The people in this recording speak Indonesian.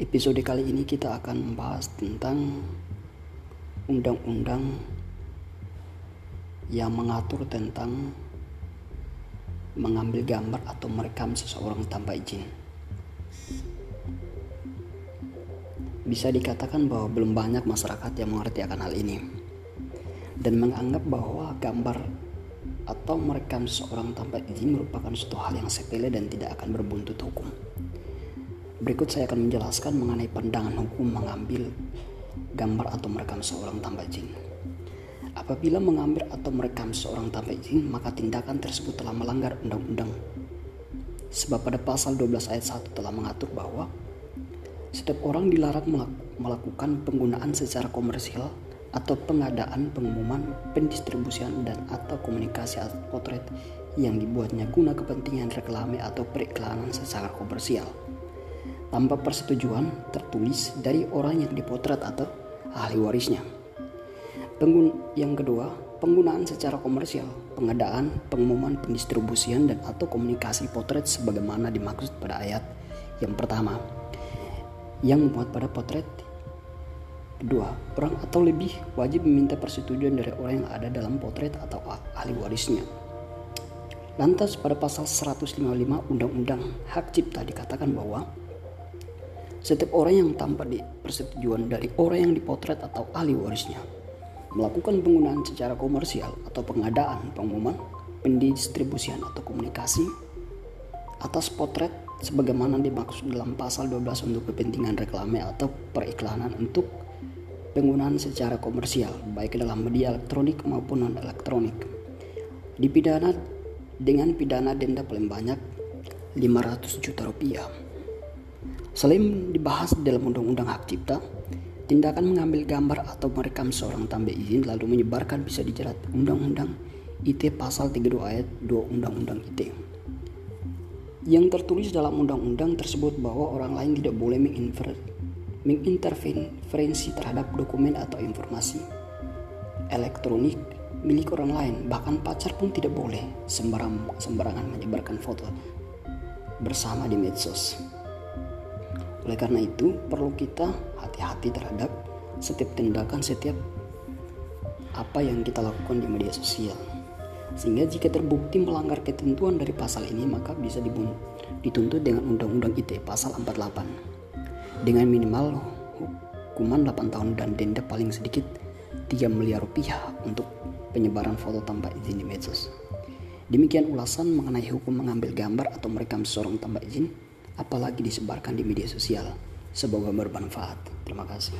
Episode kali ini kita akan membahas tentang undang-undang yang mengatur tentang mengambil gambar atau merekam seseorang tanpa izin. Bisa dikatakan bahwa belum banyak masyarakat yang mengerti akan hal ini dan menganggap bahwa gambar atau merekam seseorang tanpa izin merupakan suatu hal yang sepele dan tidak akan berbuntut hukum. Berikut saya akan menjelaskan mengenai pandangan hukum mengambil gambar atau merekam seorang tanpa izin. Apabila mengambil atau merekam seorang tanpa izin, maka tindakan tersebut telah melanggar undang-undang. Sebab pada pasal 12 ayat 1 telah mengatur bahwa setiap orang dilarang melakukan penggunaan secara komersial atau pengadaan, pengumuman, pendistribusian, dan atau komunikasi atau potret yang dibuatnya guna kepentingan reklame atau periklanan secara komersial tanpa persetujuan tertulis dari orang yang dipotret atau ahli warisnya. Penggun yang kedua, penggunaan secara komersial, pengadaan, pengumuman, pendistribusian dan atau komunikasi potret sebagaimana dimaksud pada ayat yang pertama. Yang memuat pada potret Kedua, orang atau lebih wajib meminta persetujuan dari orang yang ada dalam potret atau ahli warisnya. Lantas pada pasal 155 Undang-Undang Hak Cipta dikatakan bahwa setiap orang yang tanpa di persetujuan dari orang yang dipotret atau ahli warisnya melakukan penggunaan secara komersial atau pengadaan, pengumuman, pendistribusian atau komunikasi atas potret sebagaimana dimaksud dalam pasal 12 untuk kepentingan reklame atau periklanan untuk penggunaan secara komersial baik dalam media elektronik maupun non elektronik dipidana dengan pidana denda paling banyak 500 juta rupiah Selain dibahas dalam Undang-Undang Hak Cipta, tindakan mengambil gambar atau merekam seorang tanpa izin lalu menyebarkan bisa dijerat Undang-Undang ITE pasal 32 ayat 2 Undang-Undang ITE. Yang tertulis dalam undang-undang tersebut bahwa orang lain tidak boleh mengintervensi terhadap dokumen atau informasi elektronik milik orang lain, bahkan pacar pun tidak boleh sembarang, sembarangan menyebarkan foto bersama di medsos. Oleh karena itu, perlu kita hati-hati terhadap setiap tindakan, setiap apa yang kita lakukan di media sosial. Sehingga jika terbukti melanggar ketentuan dari pasal ini, maka bisa dituntut dengan Undang-Undang ITE pasal 48 dengan minimal hukuman 8 tahun dan denda paling sedikit 3 miliar rupiah untuk penyebaran foto tanpa izin di medsos. Demikian ulasan mengenai hukum mengambil gambar atau merekam seseorang tanpa izin apalagi disebarkan di media sosial. Semoga bermanfaat. Terima kasih.